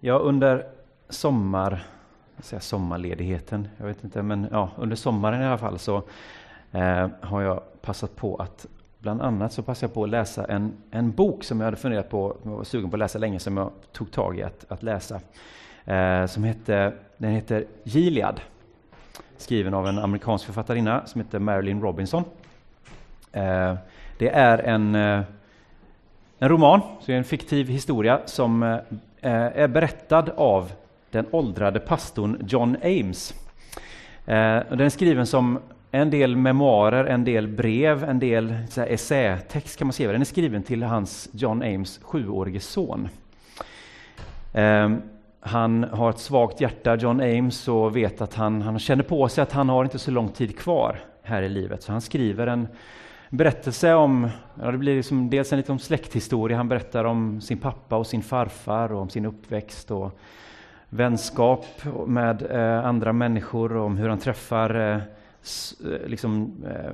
Ja, under sommar, säga sommarledigheten, jag vet inte, men ja, under sommaren i alla fall så eh, har jag passat på att Bland annat så passade jag på att läsa en, en bok som jag hade funderat på, jag var sugen på att läsa länge, som jag tog tag i att, att läsa. Eh, som hette, den heter Gilead, skriven av en amerikansk författarinna som heter Marilyn Robinson. Eh, det är en, eh, en roman, så är en fiktiv historia som eh, Eh, är berättad av den åldrade pastorn John Ames. Eh, den är skriven som en del memoarer, en del brev, en del essätext kan man säga. Den är skriven till hans John Ames sjuårige son. Eh, han har ett svagt hjärta, John Ames, och vet att han, han känner på sig att han har inte så lång tid kvar här i livet. Så han skriver en berättelse om, ja, det blir liksom dels en liten släkthistoria. Han berättar om sin pappa och sin farfar och om sin uppväxt och vänskap med eh, andra människor och om hur han träffar eh, eh, liksom, eh,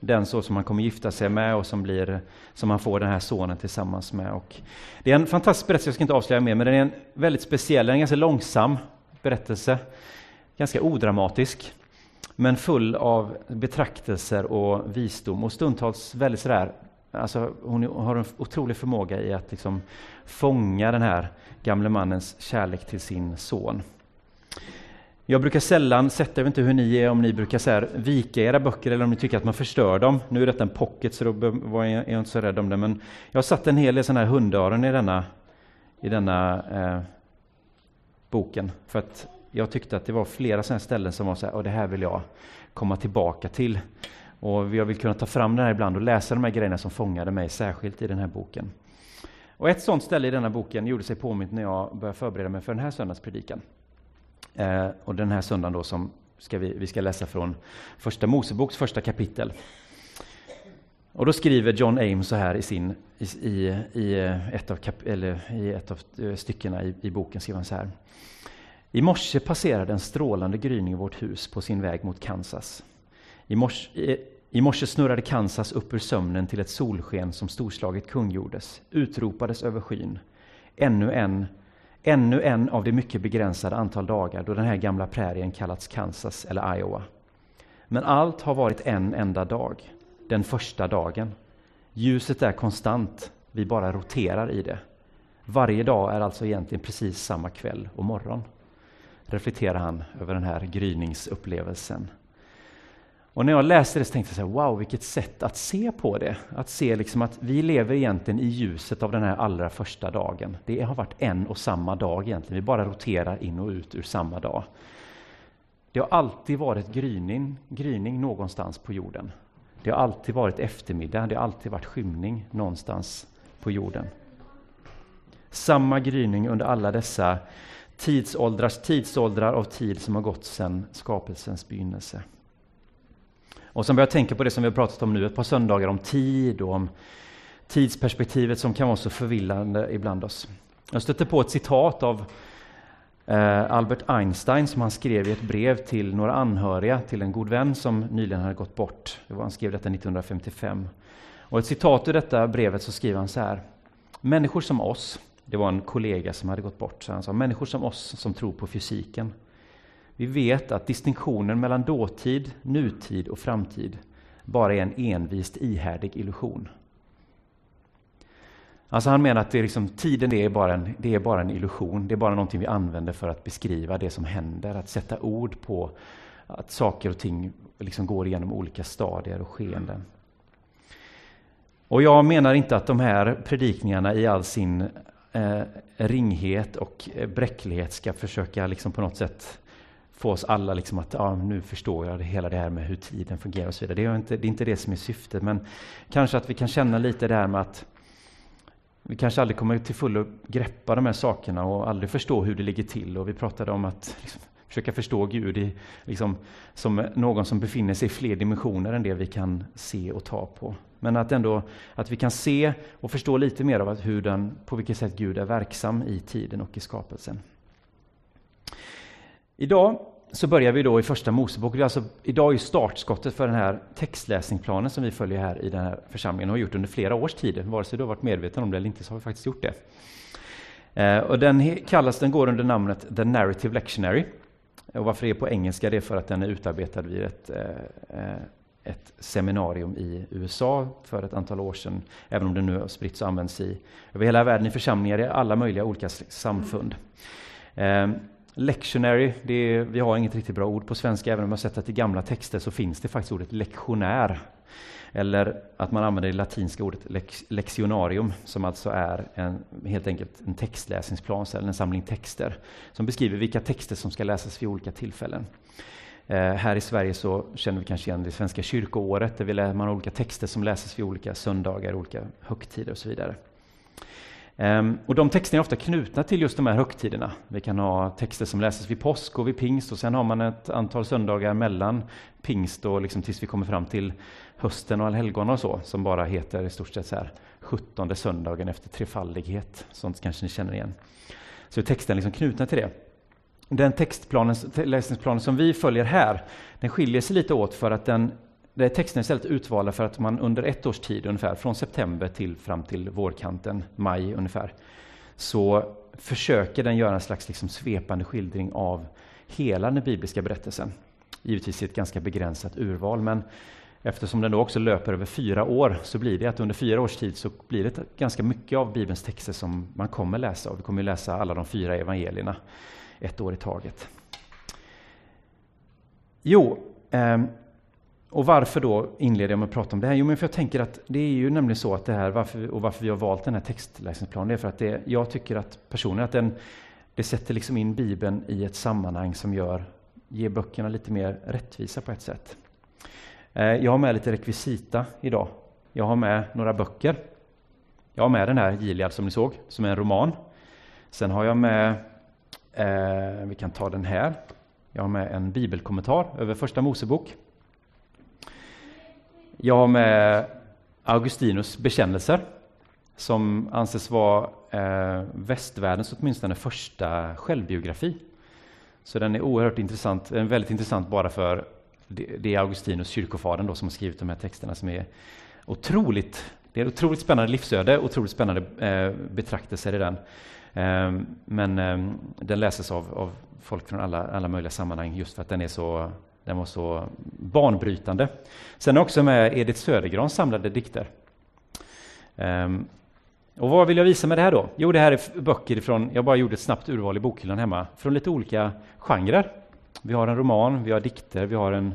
den så som han kommer gifta sig med och som, blir, som han får den här sonen tillsammans med. Och det är en fantastisk berättelse, jag ska inte avslöja mer, men den är en väldigt speciell, en ganska långsam berättelse. Ganska odramatisk, men full av betraktelser och visdom och stundtals väldigt sådär Alltså hon har en otrolig förmåga i att liksom fånga den här gamle mannens kärlek till sin son. Jag brukar sällan sätta, jag vet inte hur ni är, om ni brukar så här, vika era böcker eller om ni tycker att man förstör dem. Nu är detta en pocket så då var jag, inte så rädd om det. Men jag har satt en hel del sådana här hundöron i denna, i denna eh, boken. För att jag tyckte att det var flera sådana ställen som var så här, och det här vill jag komma tillbaka till. Och jag vill kunna ta fram det här ibland och läsa de här grejerna som fångade mig särskilt i den här boken. Och ett sådant ställe i denna boken gjorde sig påmint när jag började förbereda mig för den här söndagspredikan. Eh, och den här söndagen då som ska vi, vi ska läsa från Första Moseboks första kapitel. Och då skriver John Ames så här i, sin, i, i, ett, av kap, eller i ett av eh, styckena i, i boken, skriver han så här. I morse passerade en strålande gryning vårt hus på sin väg mot Kansas. I morse, i, i morse snurrade Kansas upp ur sömnen till ett solsken som storslaget kungjordes, utropades över skyn. Ännu en Ännu en av det mycket begränsade antal dagar då den här gamla prärien kallats Kansas eller Iowa. Men allt har varit en enda dag, den första dagen. Ljuset är konstant, vi bara roterar i det. Varje dag är alltså egentligen precis samma kväll och morgon. Reflekterar han över den här gryningsupplevelsen. Och när jag läste det så tänkte jag så här, wow, vilket sätt att se på det. Att se liksom att vi lever egentligen i ljuset av den här allra första dagen. Det har varit en och samma dag egentligen, vi bara roterar in och ut ur samma dag. Det har alltid varit gryning, gryning någonstans på jorden. Det har alltid varit eftermiddag, det har alltid varit skymning någonstans på jorden. Samma gryning under alla dessa tidsåldrars tidsåldrar av tid som har gått sedan skapelsens begynnelse. Och sen börjar jag tänka på det som vi har pratat om nu ett par söndagar, om tid och om tidsperspektivet som kan vara så förvillande ibland oss. Jag stötte på ett citat av eh, Albert Einstein som han skrev i ett brev till några anhöriga till en god vän som nyligen hade gått bort. Det var, han skrev detta 1955. Och ett citat ur detta brevet så skriver han så här. Människor som oss, det var en kollega som hade gått bort, så han sa människor som oss som tror på fysiken vi vet att distinktionen mellan dåtid, nutid och framtid bara är en envist ihärdig illusion. Alltså han menar att det är liksom, tiden är bara, en, det är bara en illusion, det är bara någonting vi använder för att beskriva det som händer, att sätta ord på att saker och ting liksom går igenom olika stadier och skeenden. Och jag menar inte att de här predikningarna i all sin eh, ringhet och eh, bräcklighet ska försöka liksom på något sätt få oss alla liksom att ja, nu förstår jag det, hela det här med hur tiden fungerar och så vidare. Det är, inte, det är inte det som är syftet, men kanske att vi kan känna lite det här med att vi kanske aldrig kommer till fullo greppa de här sakerna och aldrig förstå hur det ligger till. Och vi pratade om att liksom, försöka förstå Gud i, liksom, som någon som befinner sig i fler dimensioner än det vi kan se och ta på. Men att ändå att vi kan se och förstå lite mer av hur den, på vilket sätt Gud är verksam i tiden och i skapelsen. Idag så börjar vi då i Första Mosebok. Alltså, idag är startskottet för den här textläsningsplanen som vi följer här i den här församlingen och har gjort under flera års tid. Vare sig du har varit medveten om det eller inte så har vi faktiskt gjort det. Eh, och den kallas, den går under namnet The Narrative Lectionary. Och varför det är på engelska det är för att den är utarbetad vid ett, eh, eh ett seminarium i USA för ett antal år sedan, även om det nu har spritts och används i, över hela världen i församlingar i alla möjliga olika samfund. Eh, lectionary, är, vi har inget riktigt bra ord på svenska, även om jag sett att i gamla texter så finns det faktiskt ordet lektionär. Eller att man använder det latinska ordet lex, lectionarium, som alltså är en, helt enkelt en textläsningsplan, eller en samling texter, som beskriver vilka texter som ska läsas vid olika tillfällen. Eh, här i Sverige så känner vi kanske igen det svenska kyrkoåret, där vi lär, man har olika texter som läses vid olika söndagar, olika högtider och så vidare. Ehm, och de texterna är ofta knutna till just de här högtiderna. Vi kan ha texter som läses vid påsk och vid pingst och sen har man ett antal söndagar mellan pingst och liksom tills vi kommer fram till hösten och allhelgona och så, som bara heter i stort sett så här 17 söndagen efter trefaldighet. Sånt kanske ni känner igen. Så är liksom knutna till det. Den textplanen, läsningsplanen som vi följer här, den skiljer sig lite åt för att den där texten är istället utvalda för att man under ett års tid ungefär, från september till fram till vårkanten, maj ungefär, så försöker den göra en slags liksom svepande skildring av hela den bibliska berättelsen. Givetvis i ett ganska begränsat urval, men eftersom den då också löper över fyra år så blir det att under fyra års tid så blir det ganska mycket av Bibelns texter som man kommer läsa. Och vi kommer läsa alla de fyra evangelierna ett år i taget. Jo, ehm, och varför då inleder jag med att prata om det här? Jo, men för jag tänker att det är ju nämligen så att det här, varför, och varför vi har valt den här textläsningsplanen, det är för att det, jag tycker att personligen att den, det sätter liksom in Bibeln i ett sammanhang som gör, ger böckerna lite mer rättvisa på ett sätt. Eh, jag har med lite rekvisita idag. Jag har med några böcker. Jag har med den här Gilead som ni såg, som är en roman. Sen har jag med, eh, vi kan ta den här, jag har med en bibelkommentar över Första Mosebok. Jag har med Augustinus bekännelser som anses vara eh, västvärldens åtminstone första självbiografi. Så den är oerhört intressant, den är väldigt intressant bara för det är Augustinus, kyrkofadern, då, som har skrivit de här texterna som är otroligt, det är otroligt spännande livsöde, otroligt spännande eh, betraktelser i den. Ehm, men ehm, den läses av, av folk från alla, alla möjliga sammanhang just för att den är så den var så banbrytande. Sen också med Edith Södergrans samlade dikter. Ehm, och vad vill jag visa med det här då? Jo, det här är böcker från, jag bara gjorde ett snabbt urval i bokhyllan hemma, från lite olika genrer. Vi har en roman, vi har dikter, vi har en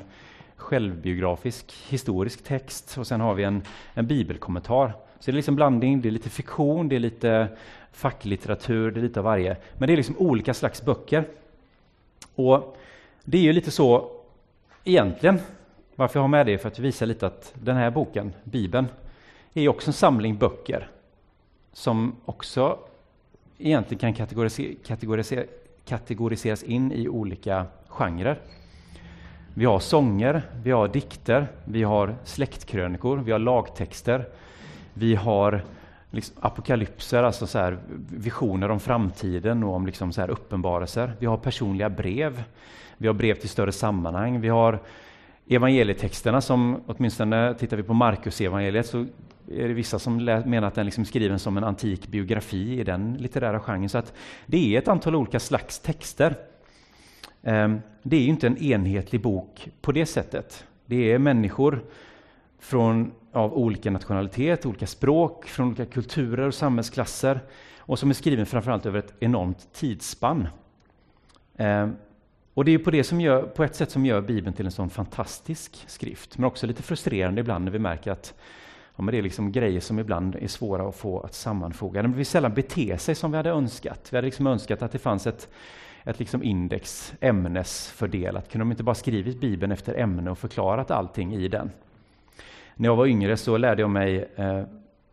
självbiografisk historisk text och sen har vi en, en bibelkommentar. Så det är liksom blandning, det är lite fiktion, det är lite facklitteratur, det är lite av varje. Men det är liksom olika slags böcker. Och det är ju lite så egentligen, varför jag har med det för att visa lite att den här boken, Bibeln, är också en samling böcker som också egentligen kan kategoriser kategoriser kategoriseras in i olika genrer. Vi har sånger, vi har dikter, vi har släktkrönikor, vi har lagtexter, vi har liksom apokalypser, alltså så här visioner om framtiden och om liksom så här uppenbarelser. Vi har personliga brev, vi har brev till större sammanhang, vi har evangelietexterna som åtminstone tittar vi på Markus evangeliet så är det vissa som menar att den liksom är skriven som en antik biografi i den litterära genren. Så att det är ett antal olika slags texter. Ehm, det är ju inte en enhetlig bok på det sättet. Det är människor från, av olika nationalitet, olika språk, från olika kulturer och samhällsklasser och som är skriven framförallt över ett enormt tidsspann. Eh, och det är på, det som gör, på ett sätt som gör Bibeln till en sån fantastisk skrift, men också lite frustrerande ibland när vi märker att ja, men det är liksom grejer som ibland är svåra att få att sammanfoga. Den vill sällan bete sig som vi hade önskat. Vi hade liksom önskat att det fanns ett, ett liksom index, ämnesfördelat. Kunde de inte bara skrivit Bibeln efter ämne och förklarat allting i den? När jag var yngre så lärde jag mig eh,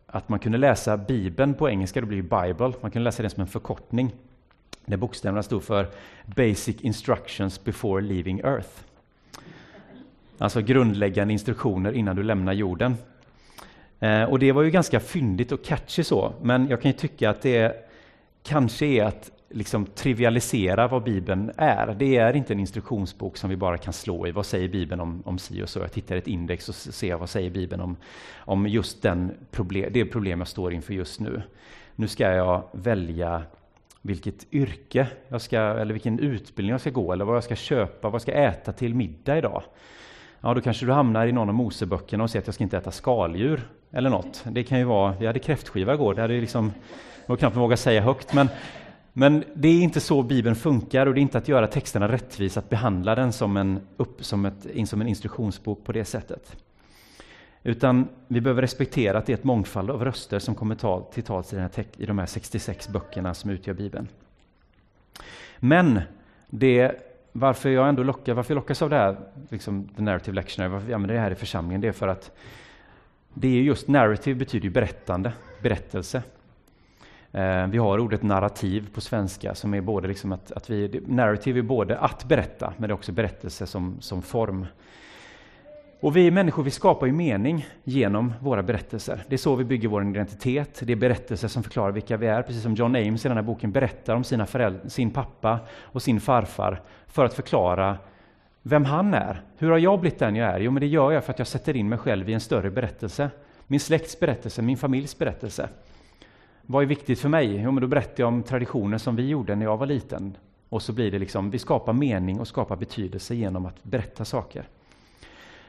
att man kunde läsa Bibeln på engelska, det blir ju Bible, man kunde läsa den som en förkortning. Där bokstäverna stod för Basic Instructions before leaving Earth. Alltså grundläggande instruktioner innan du lämnar jorden. Eh, och det var ju ganska fyndigt och catchy så, men jag kan ju tycka att det kanske är att liksom trivialisera vad Bibeln är. Det är inte en instruktionsbok som vi bara kan slå i. Vad säger Bibeln om, om si och så? Jag tittar i ett index och ser vad säger Bibeln om, om just den problem, det problem jag står inför just nu. Nu ska jag välja vilket yrke jag ska, eller vilken utbildning jag ska gå, eller vad jag ska köpa, vad jag ska äta till middag idag. Ja, då kanske du hamnar i någon av Moseböckerna och säger att jag ska inte äta skaldjur, eller något. Det kan ju vara, vi hade kräftskiva igår, det hade liksom, jag knappt våga säga högt, men, men det är inte så Bibeln funkar och det är inte att göra texterna rättvis, att behandla den som en, upp, som ett, som en instruktionsbok på det sättet. Utan vi behöver respektera att det är ett mångfald av röster som kommer till tals i, i de här 66 böckerna som utgör Bibeln. Men det, varför jag ändå lockar, varför jag lockas av det här, liksom, the narrative lectionary, varför vi använder det här i församlingen, det är för att det är just narrative betyder ju berättande, berättelse. Eh, vi har ordet narrativ på svenska som är både liksom att, att vi, narrative är både att berätta, men det är också berättelse som, som form. Och vi människor vi skapar ju mening genom våra berättelser. Det är så vi bygger vår identitet. Det är berättelser som förklarar vilka vi är, precis som John Ames i den här boken berättar om sina sin pappa och sin farfar för att förklara vem han är. Hur har jag blivit den jag är? Jo, men det gör jag för att jag sätter in mig själv i en större berättelse. Min släkts berättelse, min familjs berättelse. Vad är viktigt för mig? Jo, men då berättar jag om traditioner som vi gjorde när jag var liten. Och så blir det liksom, vi skapar mening och skapar betydelse genom att berätta saker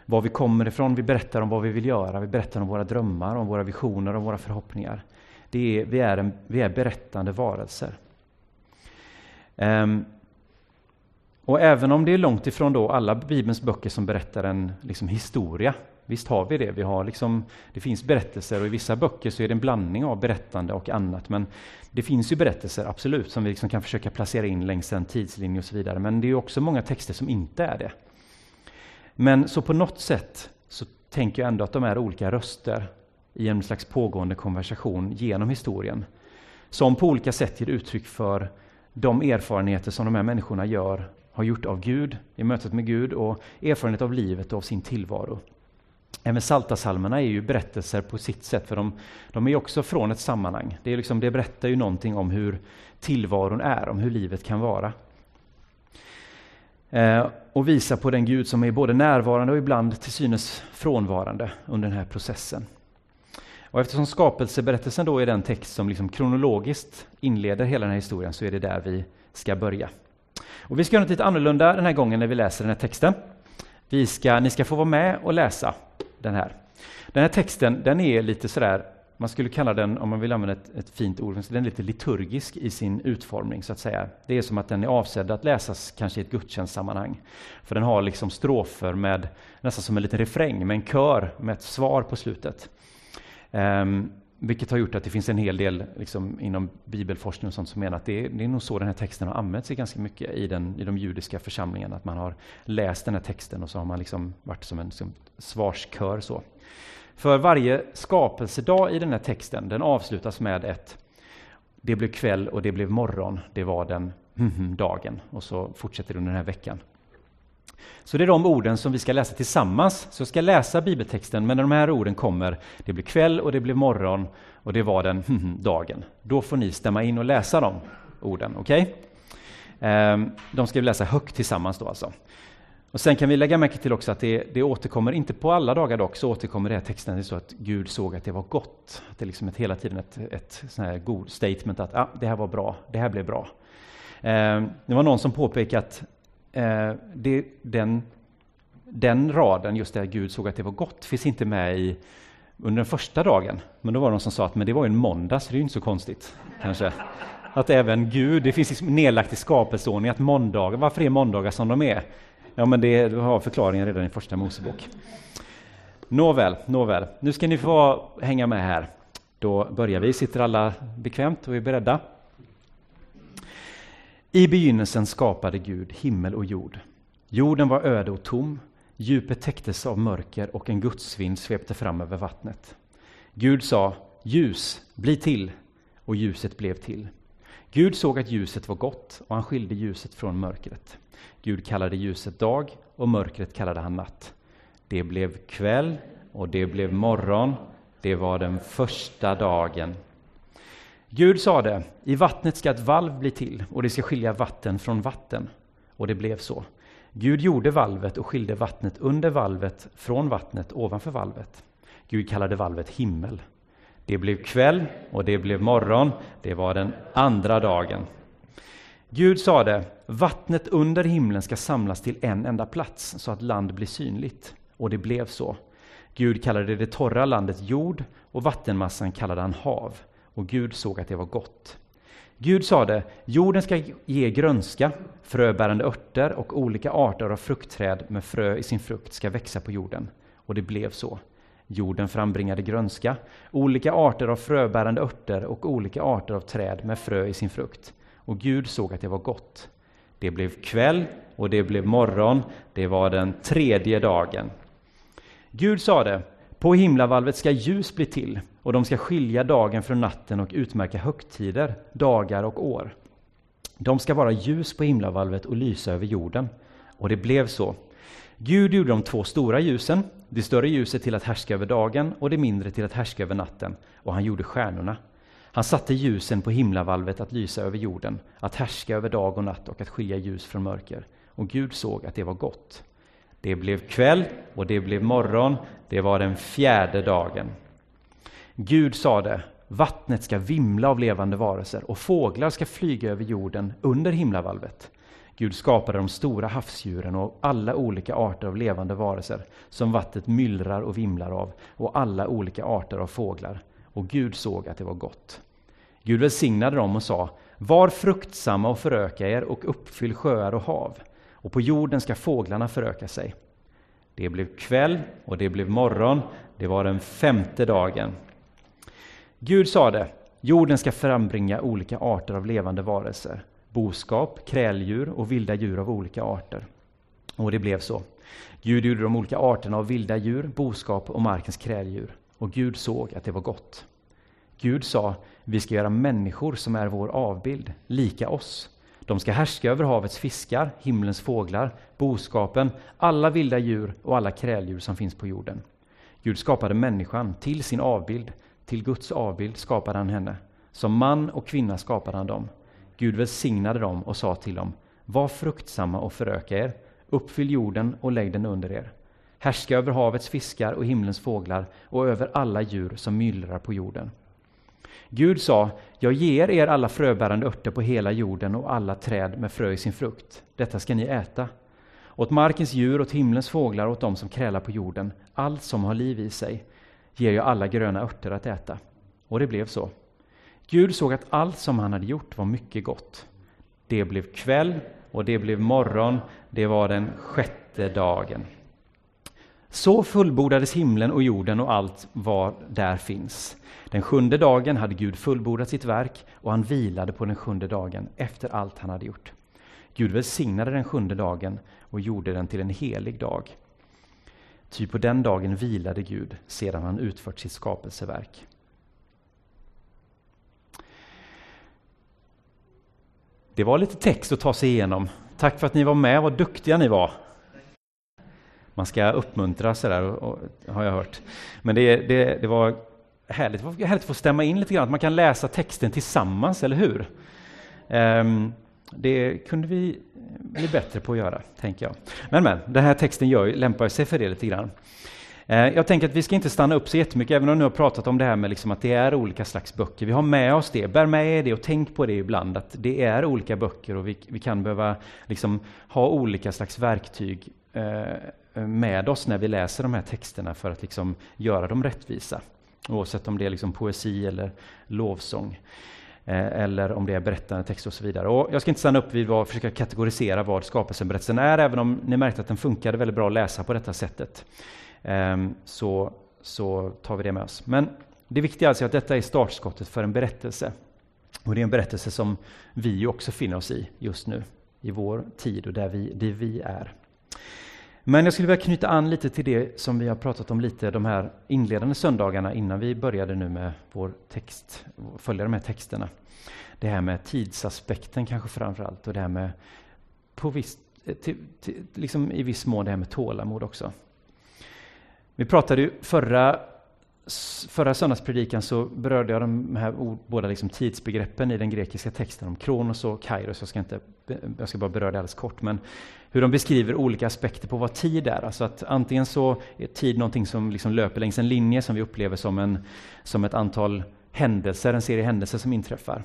var vi kommer ifrån, vi berättar om vad vi vill göra, vi berättar om våra drömmar, om våra visioner, om våra förhoppningar. Det är, vi, är en, vi är berättande varelser. Um, och även om det är långt ifrån då alla Bibelns böcker som berättar en liksom, historia, visst har vi det, vi har liksom, det finns berättelser och i vissa böcker så är det en blandning av berättande och annat, men det finns ju berättelser, absolut, som vi liksom kan försöka placera in längs en tidslinje och så vidare, men det är också många texter som inte är det. Men så på något sätt så tänker jag ändå att de är olika röster i en slags pågående konversation genom historien. Som på olika sätt ger uttryck för de erfarenheter som de här människorna gör, har gjort av Gud, i mötet med Gud och erfarenhet av livet och av sin tillvaro. Även Saltasalmerna är ju berättelser på sitt sätt, för de, de är också från ett sammanhang. Det, är liksom, det berättar ju någonting om hur tillvaron är, om hur livet kan vara. Eh, och visa på den Gud som är både närvarande och ibland till synes frånvarande under den här processen. Och eftersom skapelseberättelsen då är den text som liksom kronologiskt inleder hela den här historien så är det där vi ska börja. Och vi ska göra något lite annorlunda den här gången när vi läser den här texten. Vi ska, ni ska få vara med och läsa den här. Den här texten den är lite sådär man skulle kalla den, om man vill använda ett, ett, fint ord, den är lite liturgisk i sin utformning så att säga. Det är som att den är avsedd att läsas kanske i ett gudstjänstsammanhang. För den har liksom strofer med, nästan som en liten refräng, med en kör med ett svar på slutet. Um, vilket har gjort att det finns en hel del liksom, inom bibelforskning och sånt som menar att det är, det är nog så den här texten har använts ganska mycket i, den, i de judiska församlingarna. Att man har läst den här texten och så har man liksom varit som en som svarskör. Så. För varje skapelsedag i den här texten, den avslutas med ett Det blev kväll och det blev morgon, det var den hm, hm, dagen. Och så fortsätter det under den här veckan. Så det är de orden som vi ska läsa tillsammans. Så jag ska läsa bibeltexten, men när de här orden kommer, det blir kväll och det blir morgon och det var den dagen. Då får ni stämma in och läsa de orden, okej? Okay? De ska vi läsa högt tillsammans då alltså. Och Sen kan vi lägga märke till också att det, det återkommer, inte på alla dagar dock, så återkommer det här texten så att Gud såg att det var gott. Att det är liksom ett, hela tiden ett, ett sån här god statement att ah, det här var bra, det här blev bra. Eh, det var någon som påpekade att eh, det, den, den raden, just det Gud såg att det var gott, finns inte med i under den första dagen. Men då var det någon som sa att men det var ju en måndag, så det är ju inte så konstigt. kanske. Att även Gud, det finns liksom nedlagt i skapelseordning att måndagar, varför är måndagar som de är? Ja, men det har förklaringen redan i första Mosebok. Nåväl, nåväl. Nu ska ni få hänga med här. Då börjar vi. Sitter alla bekvämt och är beredda? I begynnelsen skapade Gud himmel och jord. Jorden var öde och tom. Djupet täcktes av mörker och en gudsvind svepte fram över vattnet. Gud sa ljus, bli till, och ljuset blev till. Gud såg att ljuset var gott och han skilde ljuset från mörkret. Gud kallade ljuset dag och mörkret kallade han natt. Det blev kväll och det blev morgon. Det var den första dagen. Gud sade, i vattnet ska ett valv bli till och det ska skilja vatten från vatten. Och det blev så. Gud gjorde valvet och skilde vattnet under valvet från vattnet ovanför valvet. Gud kallade valvet himmel. Det blev kväll och det blev morgon. Det var den andra dagen. Gud sade, vattnet under himlen ska samlas till en enda plats så att land blir synligt. Och det blev så. Gud kallade det torra landet jord och vattenmassan kallade han hav. Och Gud såg att det var gott. Gud sade, jorden ska ge grönska, fröbärande örter och olika arter av fruktträd med frö i sin frukt ska växa på jorden. Och det blev så. Jorden frambringade grönska, olika arter av fröbärande örter och olika arter av träd med frö i sin frukt. Och Gud såg att det var gott. Det blev kväll och det blev morgon, det var den tredje dagen. Gud sade, på himlavalvet ska ljus bli till och de ska skilja dagen från natten och utmärka högtider, dagar och år. De ska vara ljus på himlavalvet och lysa över jorden. Och det blev så. Gud gjorde de två stora ljusen, det större ljuset till att härska över dagen och det mindre till att härska över natten, och han gjorde stjärnorna. Han satte ljusen på himlavalvet att lysa över jorden, att härska över dag och natt och att skilja ljus från mörker. Och Gud såg att det var gott. Det blev kväll och det blev morgon, det var den fjärde dagen. Gud sade, vattnet ska vimla av levande varelser och fåglar ska flyga över jorden under himlavalvet. Gud skapade de stora havsdjuren och alla olika arter av levande varelser som vattnet myllrar och vimlar av och alla olika arter av fåglar. Och Gud såg att det var gott. Gud välsignade dem och sa, var fruktsamma och föröka er och uppfyll sjöar och hav och på jorden ska fåglarna föröka sig. Det blev kväll och det blev morgon, det var den femte dagen. Gud sade, jorden ska frambringa olika arter av levande varelser, boskap, kräldjur och vilda djur av olika arter. Och det blev så. Gud gjorde de olika arterna av vilda djur, boskap och markens kräldjur. Och Gud såg att det var gott. Gud sa, vi ska göra människor som är vår avbild, lika oss. De ska härska över havets fiskar, himlens fåglar, boskapen, alla vilda djur och alla kräldjur som finns på jorden. Gud skapade människan till sin avbild, till Guds avbild skapade han henne. Som man och kvinna skapade han dem. Gud välsignade dem och sa till dem, var fruktsamma och föröka er, uppfyll jorden och lägg den under er. Härska över havets fiskar och himlens fåglar och över alla djur som myllrar på jorden. Gud sa, jag ger er alla fröbärande örter på hela jorden och alla träd med frö i sin frukt. Detta ska ni äta. Åt markens djur, åt himlens fåglar och åt dem som krälar på jorden, allt som har liv i sig, ger jag alla gröna örter att äta. Och det blev så. Gud såg att allt som han hade gjort var mycket gott. Det blev kväll och det blev morgon, det var den sjätte dagen. Så fullbordades himlen och jorden och allt vad där finns. Den sjunde dagen hade Gud fullbordat sitt verk och han vilade på den sjunde dagen efter allt han hade gjort. Gud välsignade den sjunde dagen och gjorde den till en helig dag. Ty på den dagen vilade Gud sedan han utfört sitt skapelseverk. Det var lite text att ta sig igenom. Tack för att ni var med, vad duktiga ni var. Man ska uppmuntra sådär, har jag hört. Men det, det, det var härligt, det var härligt att få stämma in lite grann, att man kan läsa texten tillsammans, eller hur? Ehm, det kunde vi Eh, bli bättre på att göra, tänker jag. Men, men den här texten gör, lämpar sig för det lite grann. Eh, jag tänker att vi ska inte stanna upp så jättemycket, även om vi nu har pratat om det här med liksom att det är olika slags böcker. Vi har med oss det, bär med er det och tänk på det ibland, att det är olika böcker och vi, vi kan behöva liksom ha olika slags verktyg eh, med oss när vi läser de här texterna för att liksom göra dem rättvisa. Oavsett om det är liksom poesi eller lovsång. Eh, eller om det är berättande text och så vidare. Och jag ska inte stanna upp vid att försöka kategorisera vad skapelseberättelsen är, även om ni märkte att den funkade väldigt bra att läsa på detta sättet. Ehm, så, så tar vi det med oss. Men det viktiga är alltså att detta är startskottet för en berättelse. Och det är en berättelse som vi också finner oss i just nu, i vår tid och där vi, där vi är. Men jag skulle vilja knyta an lite till det som vi har pratat om lite de här inledande söndagarna innan vi började nu med vår text, följa de här texterna. Det här med tidsaspekten kanske framför allt och det här med på viss, till, till, liksom i viss mån det här med tålamod också. Vi pratade ju förra, förra söndagspredikan så berörde jag de här ord, båda liksom tidsbegreppen i den grekiska texten om kronos och kairos. Jag ska, inte, jag ska bara beröra det alldeles kort. Men hur de beskriver olika aspekter på vad tid är. Alltså att antingen så är tid någonting som liksom löper längs en linje som vi upplever som, en, som ett antal händelser, en serie händelser som inträffar.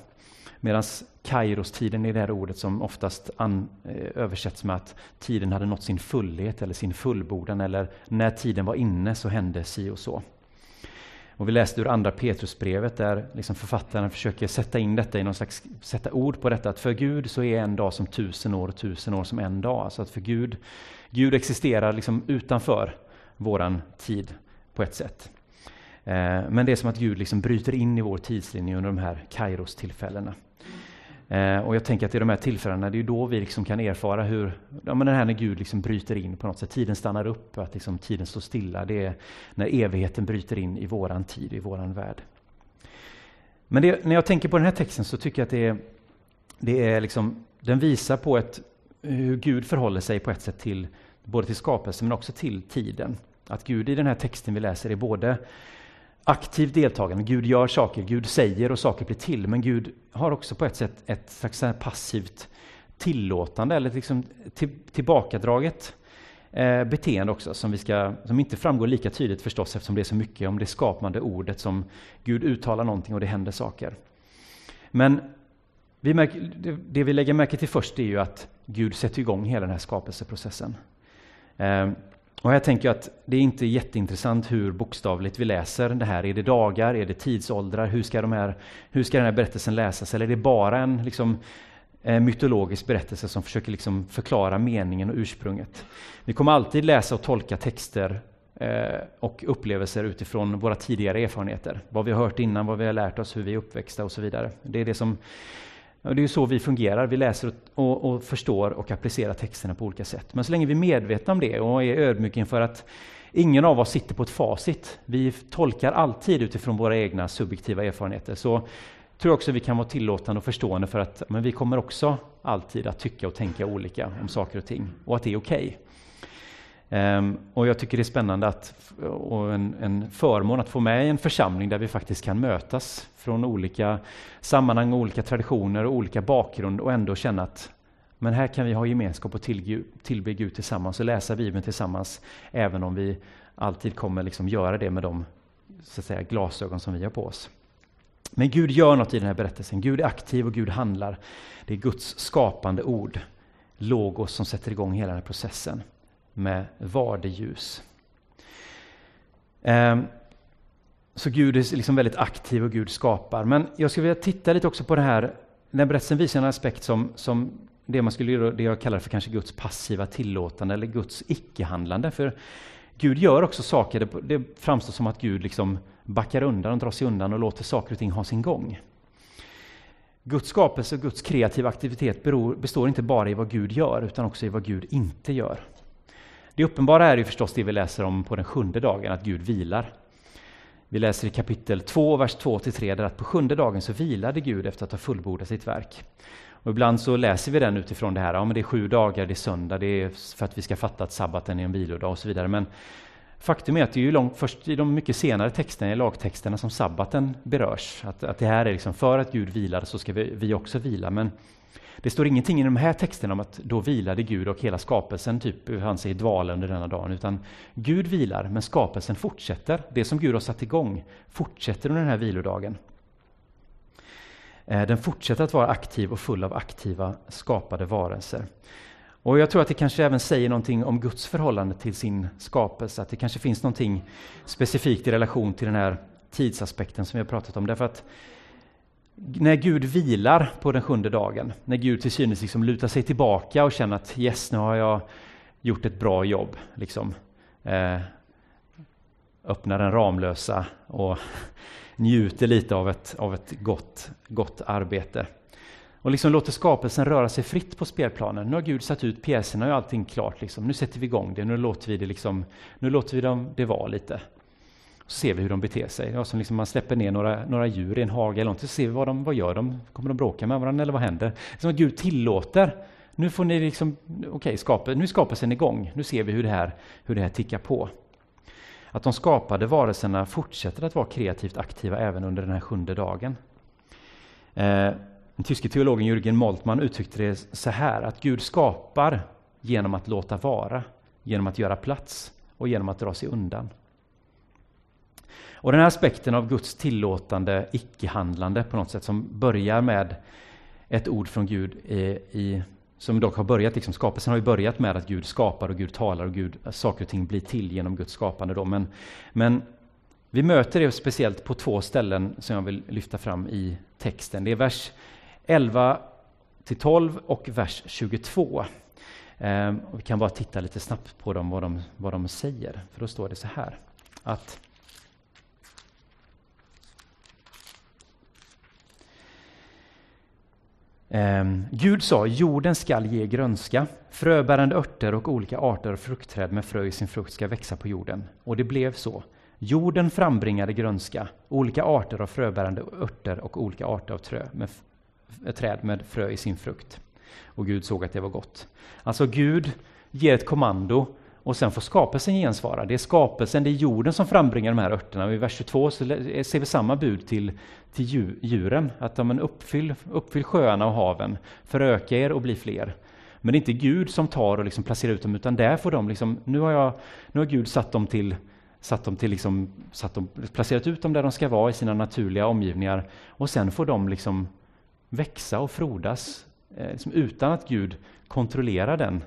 Medan Kairos-tiden är det här ordet som oftast an, eh, översätts med att tiden hade nått sin fullhet eller sin fullbordan eller när tiden var inne så hände si och så. Och vi läste ur andra Petrusbrevet där liksom författaren försöker sätta in detta i någon slags, sätta ord på detta att för Gud så är en dag som tusen år och tusen år som en dag. Alltså att för Gud, Gud existerar liksom utanför våran tid på ett sätt. Eh, men det är som att Gud liksom bryter in i vår tidslinje under de här Kairos-tillfällena. Eh, och jag tänker att i de här tillfällena, det är då vi liksom kan erfara hur, ja men det här när Gud liksom bryter in på något sätt, tiden stannar upp, att liksom tiden står stilla. Det är när evigheten bryter in i våran tid, i våran värld. Men det, när jag tänker på den här texten så tycker jag att det är, det är liksom, den visar på ett, hur Gud förhåller sig på ett sätt till både till skapelsen men också till tiden. Att Gud i den här texten vi läser är både aktivt deltagande. Gud gör saker, Gud säger och saker blir till. Men Gud har också på ett sätt ett slags passivt tillåtande eller liksom till, tillbakadraget eh, beteende också som, vi ska, som inte framgår lika tydligt förstås eftersom det är så mycket om det skapande ordet som Gud uttalar någonting och det händer saker. Men vi märker, det, det vi lägger märke till först är ju att Gud sätter igång hela den här skapelseprocessen. Eh, och här tänker jag att det är inte jätteintressant hur bokstavligt vi läser det här. Är det dagar? Är det tidsåldrar? Hur ska, de här, hur ska den här berättelsen läsas? Eller är det bara en liksom, eh, mytologisk berättelse som försöker liksom förklara meningen och ursprunget? Vi kommer alltid läsa och tolka texter eh, och upplevelser utifrån våra tidigare erfarenheter. Vad vi har hört innan, vad vi har lärt oss, hur vi är uppväxta och så vidare. Det är det som och det är ju så vi fungerar, vi läser och, och, förstår och applicerar texterna på olika sätt. Men så länge vi är medvetna om det och är ödmjuka inför att ingen av oss sitter på ett facit, vi tolkar alltid utifrån våra egna subjektiva erfarenheter, så tror jag också vi kan vara tillåtande och förstående för att men vi kommer också alltid att tycka och tänka olika om saker och ting, och att det är okej. Okay. Um, och jag tycker det är spännande att, och en, en förmån att få med i en församling där vi faktiskt kan mötas från olika sammanhang, olika traditioner och olika bakgrund och ändå känna att men här kan vi ha gemenskap och tillbe Gud tillsammans och läsa Bibeln tillsammans, även om vi alltid kommer liksom göra det med de så att säga, glasögon som vi har på oss. Men Gud gör något i den här berättelsen. Gud är aktiv och Gud handlar. Det är Guds skapande ord, logos, som sätter igång hela den här processen med vardeljus. Ehm, så Gud är liksom väldigt aktiv och Gud skapar. Men jag skulle vilja titta lite också på det här, den berättelsen visar en aspekt som, som det man skulle det jag kallar för kanske Guds passiva tillåtande eller Guds icke-handlande. För Gud gör också saker, det framstår som att Gud liksom backar undan och drar sig undan och låter saker och ting ha sin gång. Guds skapelse och Guds kreativa aktivitet beror, består inte bara i vad Gud gör, utan också i vad Gud inte gör. Det uppenbara är ju förstås det vi läser om på den sjunde dagen, att Gud vilar. Vi läser i kapitel 2, vers 2-3, där att på sjunde dagen så vilade Gud efter att ha fullbordat sitt verk. Och ibland så läser vi den utifrån det här, ja men det är sju dagar, det är söndag, det är för att vi ska fatta att sabbaten är en vilodag och så vidare. Men faktum är att det är ju långt, först i de mycket senare texterna, i lagtexterna, som sabbaten berörs. Att, att det här är liksom, för att Gud vilar så ska vi, vi också vila. Men det står ingenting i de här texterna om att då vilade Gud och hela skapelsen typ befann sig i dvala under denna dagen, utan Gud vilar, men skapelsen fortsätter. Det som Gud har satt igång fortsätter under den här vilodagen. Eh, den fortsätter att vara aktiv och full av aktiva skapade varelser. Och jag tror att det kanske även säger någonting om Guds förhållande till sin skapelse, att det kanske finns någonting specifikt i relation till den här tidsaspekten som vi har pratat om. Därför att när Gud vilar på den sjunde dagen, när Gud till synes liksom lutar sig tillbaka och känner att yes, nu har jag gjort ett bra jobb, liksom, eh, öppnar den Ramlösa och njuter lite av ett, av ett gott, gott arbete. Och liksom låter skapelsen röra sig fritt på spelplanen. Nu har Gud satt ut pjäserna och allting klart. Liksom. Nu sätter vi igång det, nu låter vi det, liksom, nu låter vi dem, det vara lite. Så ser vi hur de beter sig. Ja, som liksom man släpper ner några, några djur i en hage eller något, så ser vi vad de vad gör de. Kommer de bråka med varandra eller vad händer? Som att Gud tillåter. Nu får ni liksom, okej, okay, skapa, nu är skapelsen igång. Nu ser vi hur det, här, hur det här tickar på. Att de skapade varelserna fortsätter att vara kreativt aktiva även under den här sjunde dagen. Eh, den tyske teologen Jürgen Moltmann uttryckte det så här, att Gud skapar genom att låta vara, genom att göra plats och genom att dra sig undan. Och den här aspekten av Guds tillåtande icke-handlande på något sätt som börjar med ett ord från Gud i, i som dock har börjat, liksom, skapelsen har ju börjat med att Gud skapar och Gud talar och Gud, saker och ting blir till genom Guds skapande. Då. Men, men vi möter det speciellt på två ställen som jag vill lyfta fram i texten. Det är vers 11 till 12 och vers 22. Eh, vi kan bara titta lite snabbt på dem, vad de, vad de säger. För då står det så här. Att Ehm, Gud sa, jorden skall ge grönska, fröbärande örter och olika arter av fruktträd med frö i sin frukt ska växa på jorden. Och det blev så. Jorden frambringade grönska, olika arter av fröbärande örter och olika arter av trö med träd med frö i sin frukt. Och Gud såg att det var gott. Alltså Gud ger ett kommando och sen får skapelsen gensvara. Det är skapelsen, det är jorden som frambringar de här örterna. I vers 22 så eh, ser vi samma bud till, till djuren, att de uppfyll, uppfyll sjöarna och haven, föröka er och bli fler. Men det är inte Gud som tar och liksom placerar ut dem, utan där får de liksom, nu har, jag, nu har Gud satt dem till satt dem till liksom, satt dem, placerat ut dem där de ska vara i sina naturliga omgivningar och sen får de liksom växa och frodas eh, liksom utan att Gud kontrollerar den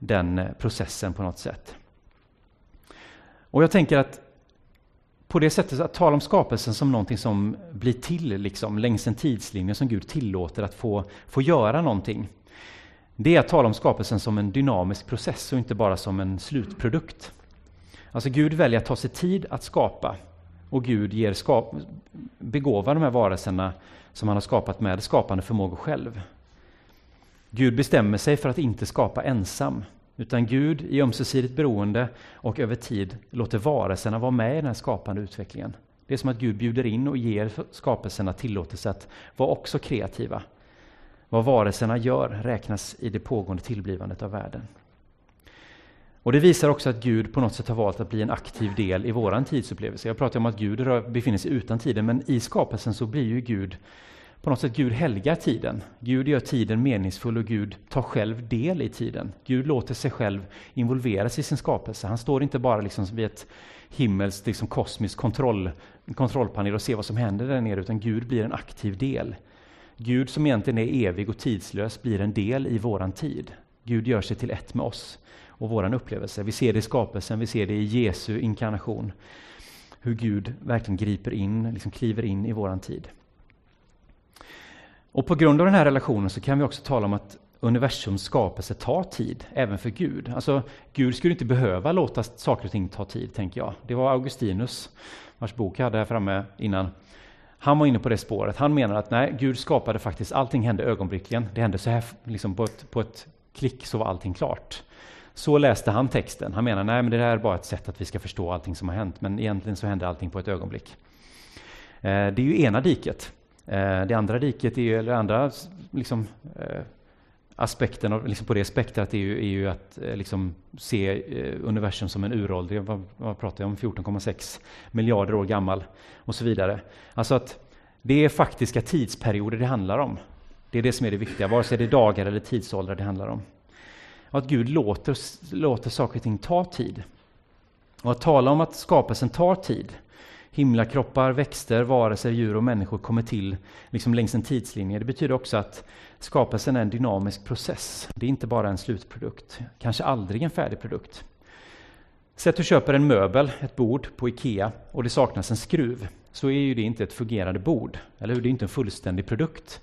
den eh, processen på något sätt. Och jag tänker att på det sättet att tala om skapelsen som någonting som blir till liksom, längs en tidslinje som Gud tillåter att få, få göra någonting. Det är att tala om skapelsen som en dynamisk process och inte bara som en slutprodukt. Alltså Gud väljer att ta sig tid att skapa och Gud ger skap, begåvar de här varelserna som han har skapat med skapande förmågor själv. Gud bestämmer sig för att inte skapa ensam, utan Gud i ömsesidigt beroende och över tid låter varelserna vara med i den här skapande utvecklingen. Det är som att Gud bjuder in och ger skapelserna tillåtelse att vara också kreativa. Vad varelserna gör räknas i det pågående tillblivandet av världen. Och Det visar också att Gud på något sätt har valt att bli en aktiv del i våran tidsupplevelse. Jag pratar om att Gud befinner sig utan tiden, men i skapelsen så blir ju Gud på något sätt Gud helgar tiden. Gud gör tiden meningsfull och Gud tar själv del i tiden. Gud låter sig själv involveras i sin skapelse. Han står inte bara liksom vid ett himmelskt, liksom kosmiskt kontroll, kontrollpanel och ser vad som händer där nere, utan Gud blir en aktiv del. Gud som egentligen är evig och tidslös blir en del i våran tid. Gud gör sig till ett med oss och våran upplevelse. Vi ser det i skapelsen, vi ser det i Jesu inkarnation. Hur Gud verkligen griper in, liksom kliver in i våran tid. Och på grund av den här relationen så kan vi också tala om att universums skapelse tar tid, även för Gud. Alltså, Gud skulle inte behöva låta saker och ting ta tid, tänker jag. Det var Augustinus, vars bok jag hade här framme innan. Han var inne på det spåret. Han menar att nej, Gud skapade faktiskt, allting hände ögonblickligen. Det hände så här, liksom på ett, på ett klick så var allting klart. Så läste han texten. Han menar, nej men det här är bara ett sätt att vi ska förstå allting som har hänt, men egentligen så hände allting på ett ögonblick. Eh, det är ju ena diket. Eh, det andra riket, är, eller andra liksom, eh, aspekten av, liksom på det spektrat är ju, är ju att eh, liksom se universum som en uråldrig, vad, vad pratar jag om, 14,6 miljarder år gammal och så vidare. Alltså att det är faktiska tidsperioder det handlar om. Det är det som är det viktiga, vare sig det är dagar eller tidsåldrar det handlar om. Och att Gud låter, låter saker och ting ta tid. Och att tala om att skapelsen tar tid, himlakroppar, växter, varelser, djur och människor kommer till liksom längs en tidslinje. Det betyder också att skapelsen är en dynamisk process. Det är inte bara en slutprodukt, kanske aldrig en färdig produkt. Säg att du köper en möbel, ett bord på IKEA och det saknas en skruv, så är ju det inte ett fungerande bord, eller hur? Det är inte en fullständig produkt.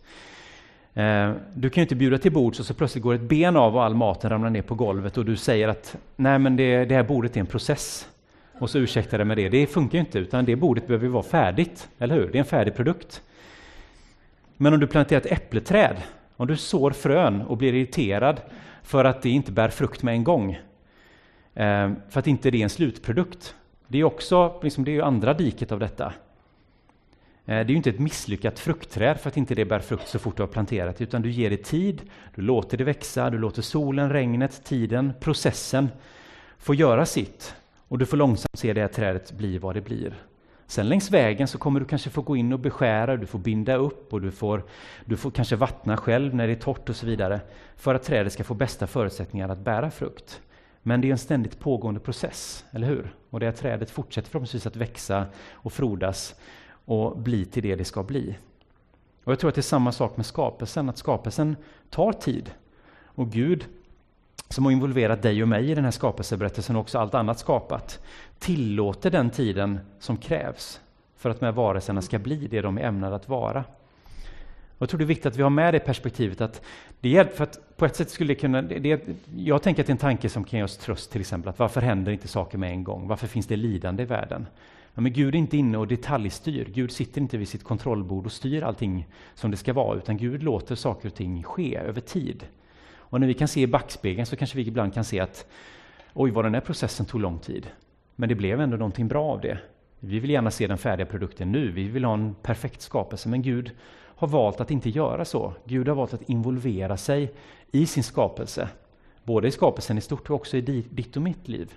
Eh, du kan ju inte bjuda till bords och så plötsligt går ett ben av och all maten ramlar ner på golvet och du säger att nej men det, det här bordet är en process och så ursäktar det med det. Det funkar ju inte, utan det bordet behöver vara färdigt, eller hur? Det är en färdig produkt. Men om du planterar ett äppleträd, om du sår frön och blir irriterad för att det inte bär frukt med en gång, eh, för att inte det är en slutprodukt. Det är också liksom, det är andra diket av detta. Eh, det är ju inte ett misslyckat fruktträd för att inte det bär frukt så fort du har planterat, utan du ger det tid, du låter det växa, du låter solen, regnet, tiden, processen få göra sitt och du får långsamt se det här trädet bli vad det blir. Sen längs vägen så kommer du kanske få gå in och beskära, du får binda upp och du får, du får kanske vattna själv när det är torrt och så vidare för att trädet ska få bästa förutsättningar att bära frukt. Men det är en ständigt pågående process, eller hur? Och det här trädet fortsätter förhoppningsvis att växa och frodas och bli till det det ska bli. Och jag tror att det är samma sak med skapelsen, att skapelsen tar tid. Och Gud, som har involverat dig och mig i den här skapelseberättelsen och också allt annat skapat, tillåter den tiden som krävs för att de här varelserna ska bli det de är ämnade att vara. Och jag tror det är viktigt att vi har med det perspektivet att det hjälper, för att på ett sätt skulle det kunna, det, jag tänker att det är en tanke som kan ge oss tröst till exempel, att varför händer inte saker med en gång? Varför finns det lidande i världen? Ja, men Gud är inte inne och detaljstyr, Gud sitter inte vid sitt kontrollbord och styr allting som det ska vara, utan Gud låter saker och ting ske över tid. Och när vi kan se i backspegeln så kanske vi ibland kan se att oj, vad den här processen tog lång tid. Men det blev ändå någonting bra av det. Vi vill gärna se den färdiga produkten nu, vi vill ha en perfekt skapelse, men Gud har valt att inte göra så. Gud har valt att involvera sig i sin skapelse, både i skapelsen i stort och också i ditt och mitt liv.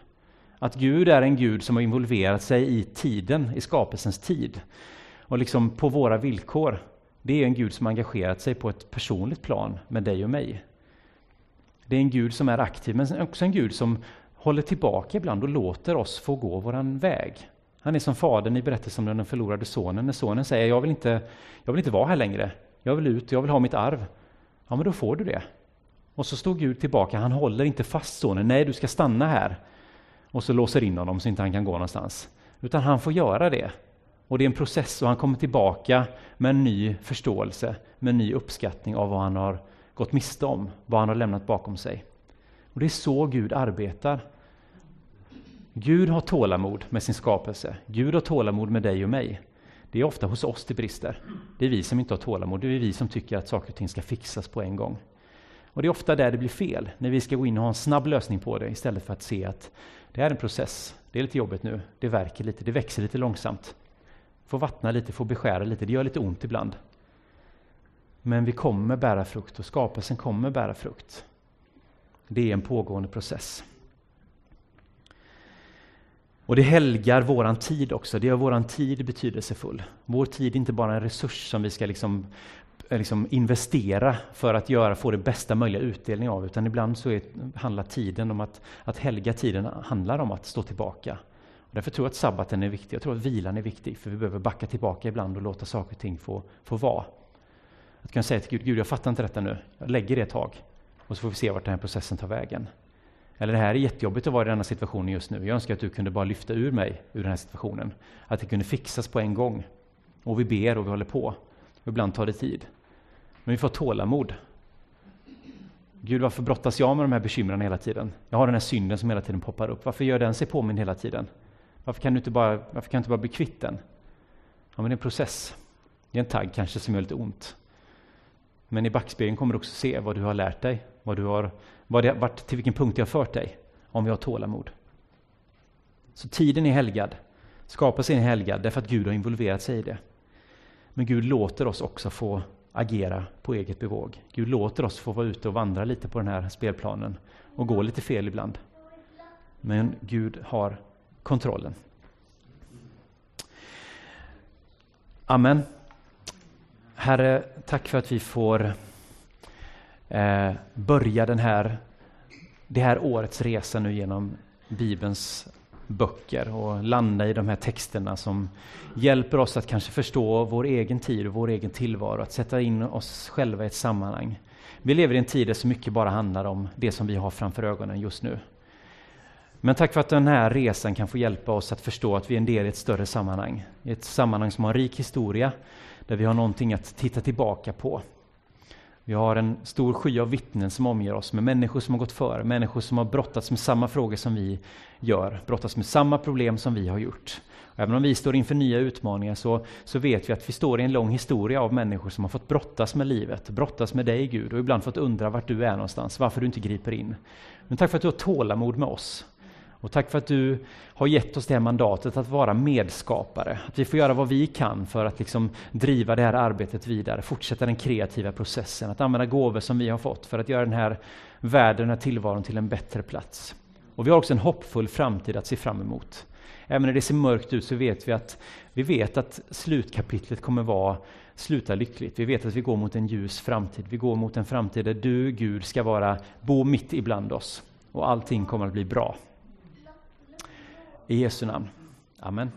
Att Gud är en Gud som har involverat sig i tiden, i skapelsens tid, och liksom på våra villkor. Det är en Gud som engagerat sig på ett personligt plan med dig och mig. Det är en Gud som är aktiv, men också en Gud som håller tillbaka ibland och låter oss få gå våran väg. Han är som fadern i berättelsen om den förlorade sonen, när sonen säger jag vill, inte, jag vill inte vara här längre, jag vill ut, jag vill ha mitt arv. Ja, men då får du det. Och så står Gud tillbaka, han håller inte fast sonen, nej du ska stanna här. Och så låser in honom så inte han kan gå någonstans. Utan han får göra det. Och det är en process och han kommer tillbaka med en ny förståelse, med en ny uppskattning av vad han har gått miste om, vad han har lämnat bakom sig. Och Det är så Gud arbetar. Gud har tålamod med sin skapelse. Gud har tålamod med dig och mig. Det är ofta hos oss det brister. Det är vi som inte har tålamod. Det är vi som tycker att saker och ting ska fixas på en gång. Och Det är ofta där det blir fel, när vi ska gå in och ha en snabb lösning på det istället för att se att det är en process. Det är lite jobbigt nu. Det verkar lite, det växer lite långsamt. Får vattna lite, får beskära lite. Det gör lite ont ibland. Men vi kommer bära frukt och skapelsen kommer bära frukt. Det är en pågående process. Och det helgar våran tid också, det gör våran tid betydelsefull. Vår tid är inte bara en resurs som vi ska liksom, liksom investera för att göra, få det bästa möjliga utdelning av, utan ibland så är, handlar tiden om att, att helga tiden handlar om att stå tillbaka. Och därför tror jag att sabbaten är viktig, jag tror att vilan är viktig, för vi behöver backa tillbaka ibland och låta saker och ting få, få vara. Att kunna säga till Gud, Gud jag fattar inte detta nu, jag lägger det ett tag, och så får vi se vart den här processen tar vägen. Eller det här är jättejobbigt att vara i denna situationen just nu. Jag önskar att du kunde bara lyfta ur mig ur den här situationen. Att det kunde fixas på en gång. Och vi ber och vi håller på. Och ibland tar det tid. Men vi får tålamod. Gud, varför brottas jag med de här bekymren hela tiden? Jag har den här synden som hela tiden poppar upp. Varför gör den sig påminn hela tiden? Varför kan du inte bara, varför kan jag inte bara bli kvitt den? Ja, men det är en process. Det är en tagg kanske som gör lite ont. Men i backspegeln kommer du också se vad du har lärt dig, vad du har, vad det, vart, till vilken punkt det har fört dig, om vi har tålamod. Så tiden är helgad, skapelsen är helgad därför att Gud har involverat sig i det. Men Gud låter oss också få agera på eget bevåg. Gud låter oss få vara ute och vandra lite på den här spelplanen och gå lite fel ibland. Men Gud har kontrollen. Amen. Herre, tack för att vi får eh, börja den här, det här årets resa nu genom Bibelns böcker och landa i de här texterna som hjälper oss att kanske förstå vår egen tid och vår egen tillvaro, att sätta in oss själva i ett sammanhang. Vi lever i en tid där så mycket bara handlar om det som vi har framför ögonen just nu. Men tack för att den här resan kan få hjälpa oss att förstå att vi är en del i ett större sammanhang. I ett sammanhang som har en rik historia, där vi har någonting att titta tillbaka på. Vi har en stor sky av vittnen som omger oss med människor som har gått före, människor som har brottats med samma frågor som vi gör, brottats med samma problem som vi har gjort. Och även om vi står inför nya utmaningar så, så vet vi att vi står i en lång historia av människor som har fått brottas med livet, brottas med dig Gud och ibland fått undra vart du är någonstans, varför du inte griper in. Men tack för att du har tålamod med oss. Och tack för att du har gett oss det här mandatet att vara medskapare. Att vi får göra vad vi kan för att liksom driva det här arbetet vidare, fortsätta den kreativa processen, att använda gåvor som vi har fått för att göra den här världen, den här tillvaron till en bättre plats. Och vi har också en hoppfull framtid att se fram emot. Även när det ser mörkt ut så vet vi att vi vet att slutkapitlet kommer vara sluta lyckligt. Vi vet att vi går mot en ljus framtid. Vi går mot en framtid där du, Gud, ska vara bo mitt ibland oss och allting kommer att bli bra. I Jesu namn. Amen.